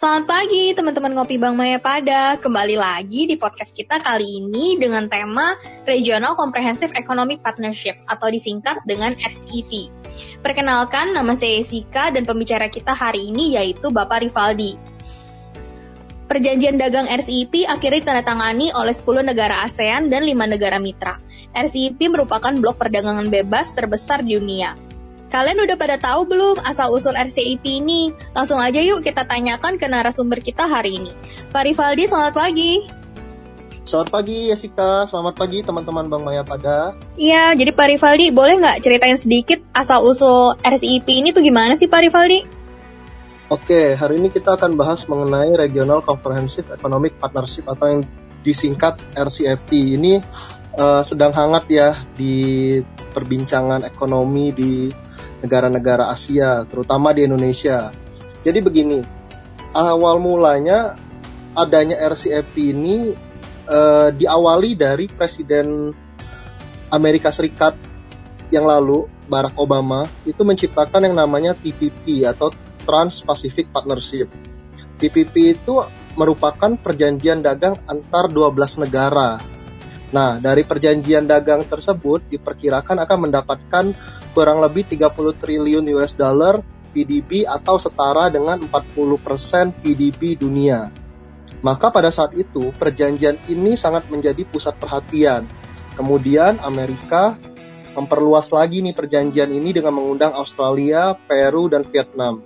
Selamat pagi teman-teman Ngopi Bang Maya Pada. Kembali lagi di podcast kita kali ini dengan tema Regional Comprehensive Economic Partnership atau disingkat dengan RCEP. Perkenalkan, nama saya Jessica dan pembicara kita hari ini yaitu Bapak Rivaldi. Perjanjian dagang RCEP akhirnya ditandatangani oleh 10 negara ASEAN dan 5 negara mitra. RCEP merupakan blok perdagangan bebas terbesar di dunia. Kalian udah pada tahu belum asal-usul RCEP ini? Langsung aja yuk kita tanyakan ke narasumber kita hari ini. Pak Rivaldi, selamat pagi. Selamat pagi Jessica, selamat pagi teman-teman Bang Maya pada. Iya, jadi Pak Rivaldi boleh nggak ceritain sedikit asal-usul RCEP ini tuh gimana sih Pak Rivaldi? Oke, hari ini kita akan bahas mengenai Regional Comprehensive Economic Partnership atau yang disingkat RCEP. Ini uh, sedang hangat ya di perbincangan ekonomi di negara-negara Asia, terutama di Indonesia. Jadi begini, awal mulanya adanya RCEP ini uh, diawali dari Presiden Amerika Serikat yang lalu, Barack Obama, itu menciptakan yang namanya TPP atau Trans-Pacific Partnership. TPP itu merupakan perjanjian dagang antar 12 negara. Nah, dari perjanjian dagang tersebut diperkirakan akan mendapatkan kurang lebih 30 triliun US dollar PDB atau setara dengan 40% PDB dunia. Maka pada saat itu perjanjian ini sangat menjadi pusat perhatian. Kemudian Amerika memperluas lagi nih perjanjian ini dengan mengundang Australia, Peru, dan Vietnam.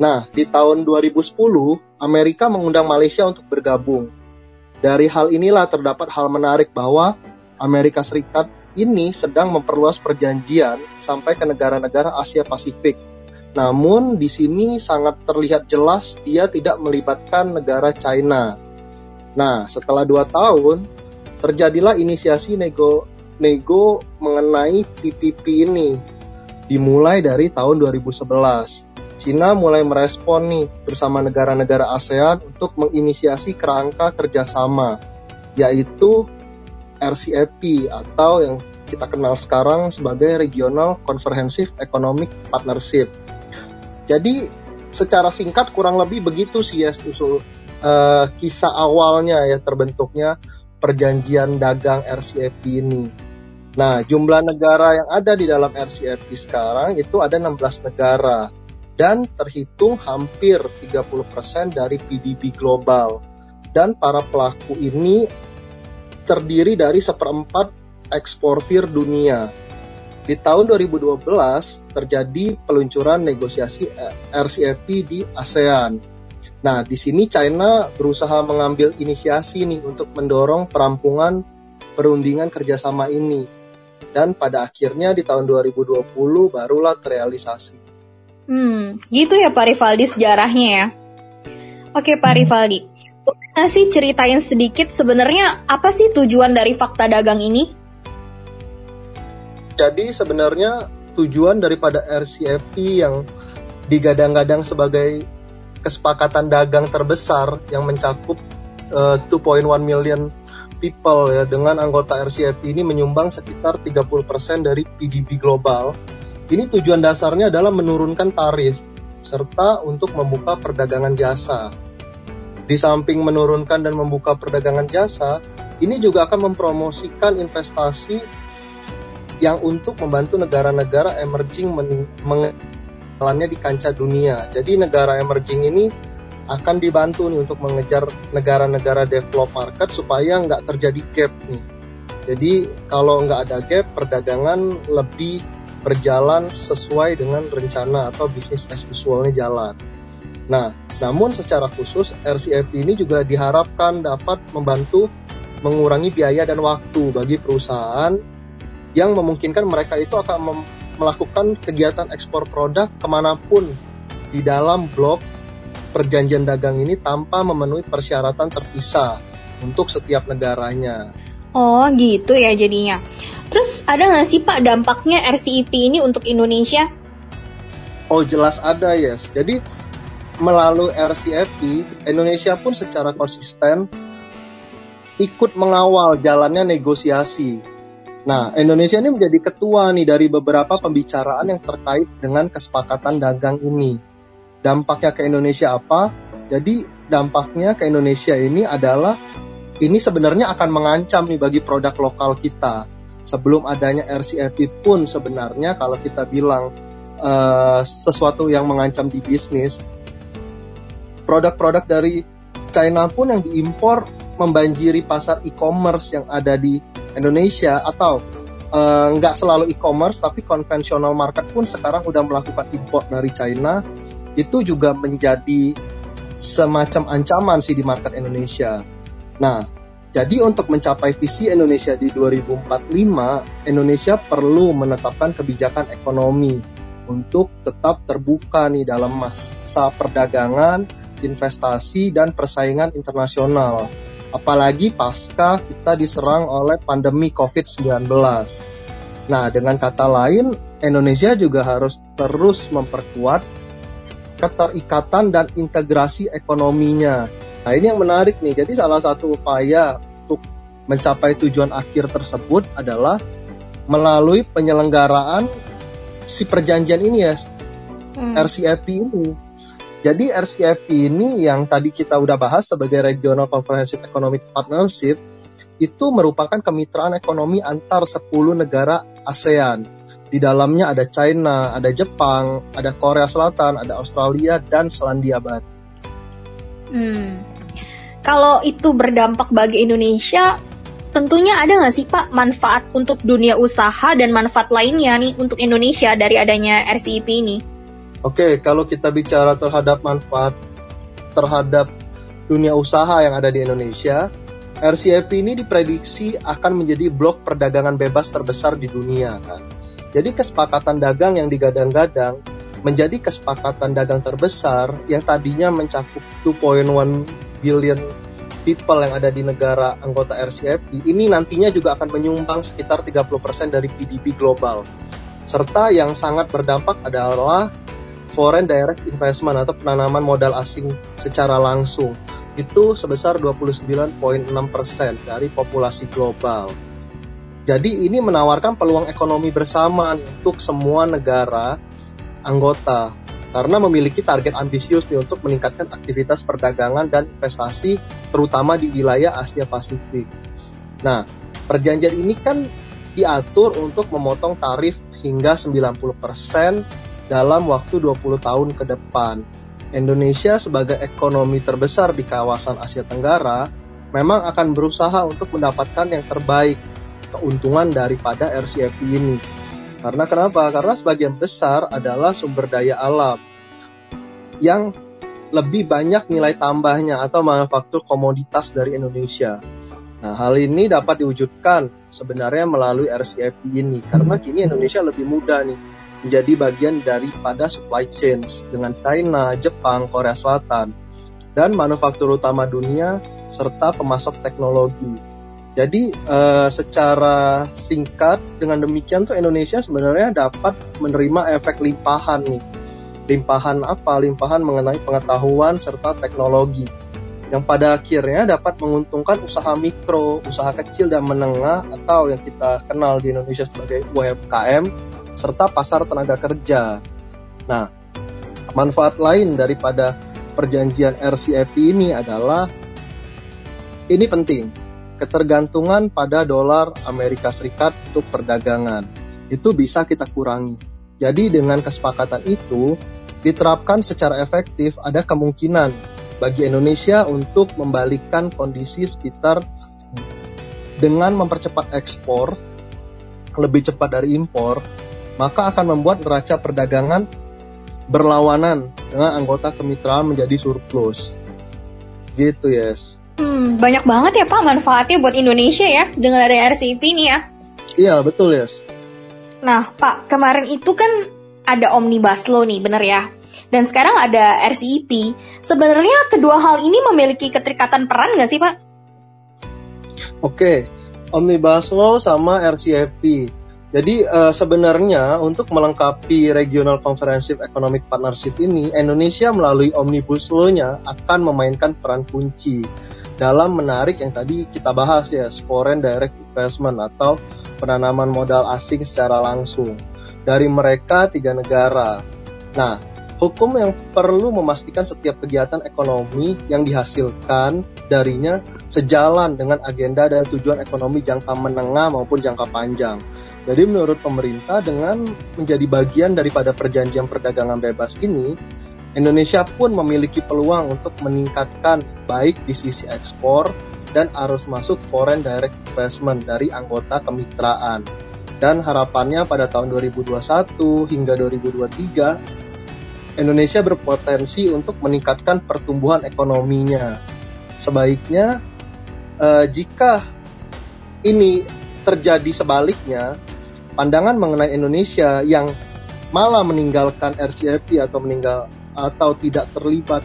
Nah, di tahun 2010, Amerika mengundang Malaysia untuk bergabung. Dari hal inilah terdapat hal menarik bahwa Amerika Serikat ini sedang memperluas perjanjian sampai ke negara-negara Asia Pasifik. Namun di sini sangat terlihat jelas dia tidak melibatkan negara China. Nah, setelah dua tahun, terjadilah inisiasi nego, nego mengenai TPP ini. Dimulai dari tahun 2011. Cina mulai merespon nih bersama negara-negara ASEAN untuk menginisiasi kerangka kerjasama, yaitu RCEP atau yang kita kenal sekarang sebagai Regional Comprehensive Economic Partnership. Jadi secara singkat kurang lebih begitu sih ya usul uh, kisah awalnya ya terbentuknya perjanjian dagang RCEP ini. Nah, jumlah negara yang ada di dalam RCEP sekarang itu ada 16 negara dan terhitung hampir 30% dari PDB global. Dan para pelaku ini terdiri dari seperempat eksportir dunia. Di tahun 2012 terjadi peluncuran negosiasi RCEP di ASEAN. Nah, di sini China berusaha mengambil inisiasi nih untuk mendorong perampungan perundingan kerjasama ini. Dan pada akhirnya di tahun 2020 barulah terrealisasi. Hmm, gitu ya Pak Rivaldi sejarahnya ya. Oke Pak Rivaldi, boleh sih ceritain sedikit sebenarnya apa sih tujuan dari fakta dagang ini? Jadi sebenarnya tujuan daripada RCEP yang digadang-gadang sebagai kesepakatan dagang terbesar yang mencakup uh, eh, 2.1 million people ya dengan anggota RCEP ini menyumbang sekitar 30% dari PDB global. Ini tujuan dasarnya adalah menurunkan tarif serta untuk membuka perdagangan jasa. Di samping menurunkan dan membuka perdagangan jasa, ini juga akan mempromosikan investasi yang untuk membantu negara-negara emerging mengejalannya di kancah dunia. Jadi negara emerging ini akan dibantu nih untuk mengejar negara-negara develop market supaya nggak terjadi gap nih. Jadi kalau nggak ada gap, perdagangan lebih berjalan sesuai dengan rencana atau bisnis as usualnya jalan. Nah, namun secara khusus RCEP ini juga diharapkan dapat membantu mengurangi biaya dan waktu bagi perusahaan yang memungkinkan mereka itu akan melakukan kegiatan ekspor produk ke mana pun di dalam blok perjanjian dagang ini tanpa memenuhi persyaratan terpisah untuk setiap negaranya. Oh gitu ya jadinya. Terus ada nggak sih Pak dampaknya RCEP ini untuk Indonesia? Oh jelas ada yes. Jadi melalui RCEP, Indonesia pun secara konsisten ikut mengawal jalannya negosiasi. Nah, Indonesia ini menjadi ketua nih dari beberapa pembicaraan yang terkait dengan kesepakatan dagang ini. Dampaknya ke Indonesia apa? Jadi dampaknya ke Indonesia ini adalah ini sebenarnya akan mengancam nih bagi produk lokal kita. Sebelum adanya RCEP pun sebenarnya kalau kita bilang uh, sesuatu yang mengancam di bisnis, produk-produk dari China pun yang diimpor membanjiri pasar e-commerce yang ada di Indonesia atau uh, nggak selalu e-commerce tapi konvensional market pun sekarang udah melakukan import dari China itu juga menjadi semacam ancaman sih di market Indonesia. Nah, jadi untuk mencapai visi Indonesia di 2045, Indonesia perlu menetapkan kebijakan ekonomi untuk tetap terbuka nih dalam masa perdagangan investasi, dan persaingan internasional. Apalagi pasca kita diserang oleh pandemi COVID-19. Nah, dengan kata lain, Indonesia juga harus terus memperkuat keterikatan dan integrasi ekonominya. Nah, ini yang menarik nih. Jadi salah satu upaya untuk mencapai tujuan akhir tersebut adalah melalui penyelenggaraan si perjanjian ini ya, hmm. RCEP ini. Jadi RCEP ini yang tadi kita udah bahas sebagai Regional Comprehensive Economic Partnership itu merupakan kemitraan ekonomi antar 10 negara ASEAN. Di dalamnya ada China, ada Jepang, ada Korea Selatan, ada Australia, dan Selandia Baru. Hmm. Kalau itu berdampak bagi Indonesia, tentunya ada nggak sih Pak manfaat untuk dunia usaha dan manfaat lainnya nih untuk Indonesia dari adanya RCEP ini? Oke, kalau kita bicara terhadap manfaat terhadap dunia usaha yang ada di Indonesia, RCEP ini diprediksi akan menjadi blok perdagangan bebas terbesar di dunia kan. Jadi kesepakatan dagang yang digadang-gadang menjadi kesepakatan dagang terbesar yang tadinya mencakup 2.1 billion people yang ada di negara anggota RCEP ini nantinya juga akan menyumbang sekitar 30% dari PDB global. Serta yang sangat berdampak adalah foreign direct investment atau penanaman modal asing secara langsung itu sebesar 29.6% dari populasi global. Jadi ini menawarkan peluang ekonomi bersama untuk semua negara anggota karena memiliki target ambisius nih untuk meningkatkan aktivitas perdagangan dan investasi terutama di wilayah Asia Pasifik. Nah, perjanjian ini kan diatur untuk memotong tarif hingga 90% dalam waktu 20 tahun ke depan. Indonesia sebagai ekonomi terbesar di kawasan Asia Tenggara memang akan berusaha untuk mendapatkan yang terbaik keuntungan daripada RCEP ini. Karena kenapa? Karena sebagian besar adalah sumber daya alam yang lebih banyak nilai tambahnya atau manufaktur komoditas dari Indonesia. Nah, hal ini dapat diwujudkan sebenarnya melalui RCEP ini karena kini Indonesia lebih mudah nih menjadi bagian daripada supply chain dengan China, Jepang, Korea Selatan, dan manufaktur utama dunia serta pemasok teknologi. Jadi uh, secara singkat dengan demikian tuh Indonesia sebenarnya dapat menerima efek limpahan nih. Limpahan apa? Limpahan mengenai pengetahuan serta teknologi yang pada akhirnya dapat menguntungkan usaha mikro, usaha kecil dan menengah atau yang kita kenal di Indonesia sebagai UMKM serta pasar tenaga kerja. Nah, manfaat lain daripada perjanjian RCEP ini adalah ini penting, ketergantungan pada dolar Amerika Serikat untuk perdagangan. Itu bisa kita kurangi. Jadi dengan kesepakatan itu diterapkan secara efektif ada kemungkinan bagi Indonesia untuk membalikkan kondisi sekitar dengan mempercepat ekspor lebih cepat dari impor maka akan membuat neraca perdagangan berlawanan dengan anggota kemitraan menjadi surplus. Gitu, yes. Hmm, banyak banget ya Pak manfaatnya buat Indonesia ya dengan ada RCEP ini ya. Iya, betul, yes. Nah, Pak, kemarin itu kan ada Omnibus Law nih, bener ya? Dan sekarang ada RCEP. Sebenarnya kedua hal ini memiliki keterikatan peran nggak sih, Pak? Oke, Omnibus Law sama RCEP jadi uh, sebenarnya untuk melengkapi Regional Comprehensive Economic Partnership ini, Indonesia melalui Omnibus Law-nya akan memainkan peran kunci dalam menarik yang tadi kita bahas ya, foreign direct investment atau penanaman modal asing secara langsung dari mereka tiga negara. Nah, hukum yang perlu memastikan setiap kegiatan ekonomi yang dihasilkan darinya sejalan dengan agenda dan tujuan ekonomi jangka menengah maupun jangka panjang. Jadi menurut pemerintah dengan menjadi bagian daripada perjanjian perdagangan bebas ini, Indonesia pun memiliki peluang untuk meningkatkan baik di sisi ekspor dan arus masuk foreign direct investment dari anggota kemitraan. Dan harapannya pada tahun 2021 hingga 2023 Indonesia berpotensi untuk meningkatkan pertumbuhan ekonominya. Sebaiknya uh, jika ini terjadi sebaliknya, pandangan mengenai Indonesia yang malah meninggalkan RCEP atau meninggal atau tidak terlibat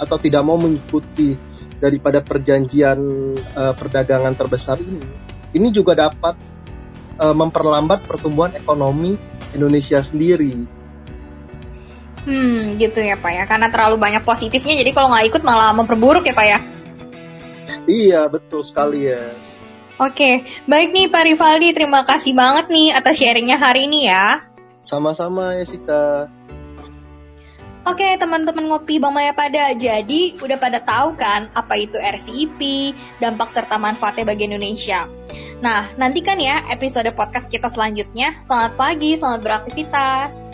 atau tidak mau mengikuti daripada perjanjian uh, perdagangan terbesar ini, ini juga dapat uh, memperlambat pertumbuhan ekonomi Indonesia sendiri Hmm, gitu ya Pak ya. Karena terlalu banyak positifnya, jadi kalau nggak ikut malah memperburuk ya Pak ya. Iya, betul sekali ya. Oke, baik nih Pak Rivaldi, terima kasih banget nih atas sharingnya hari ini ya. Sama-sama ya Sita. Oke teman-teman ngopi Bang Maya pada jadi udah pada tahu kan apa itu RCEP, dampak serta manfaatnya bagi Indonesia. Nah nantikan ya episode podcast kita selanjutnya. Selamat pagi, selamat beraktivitas.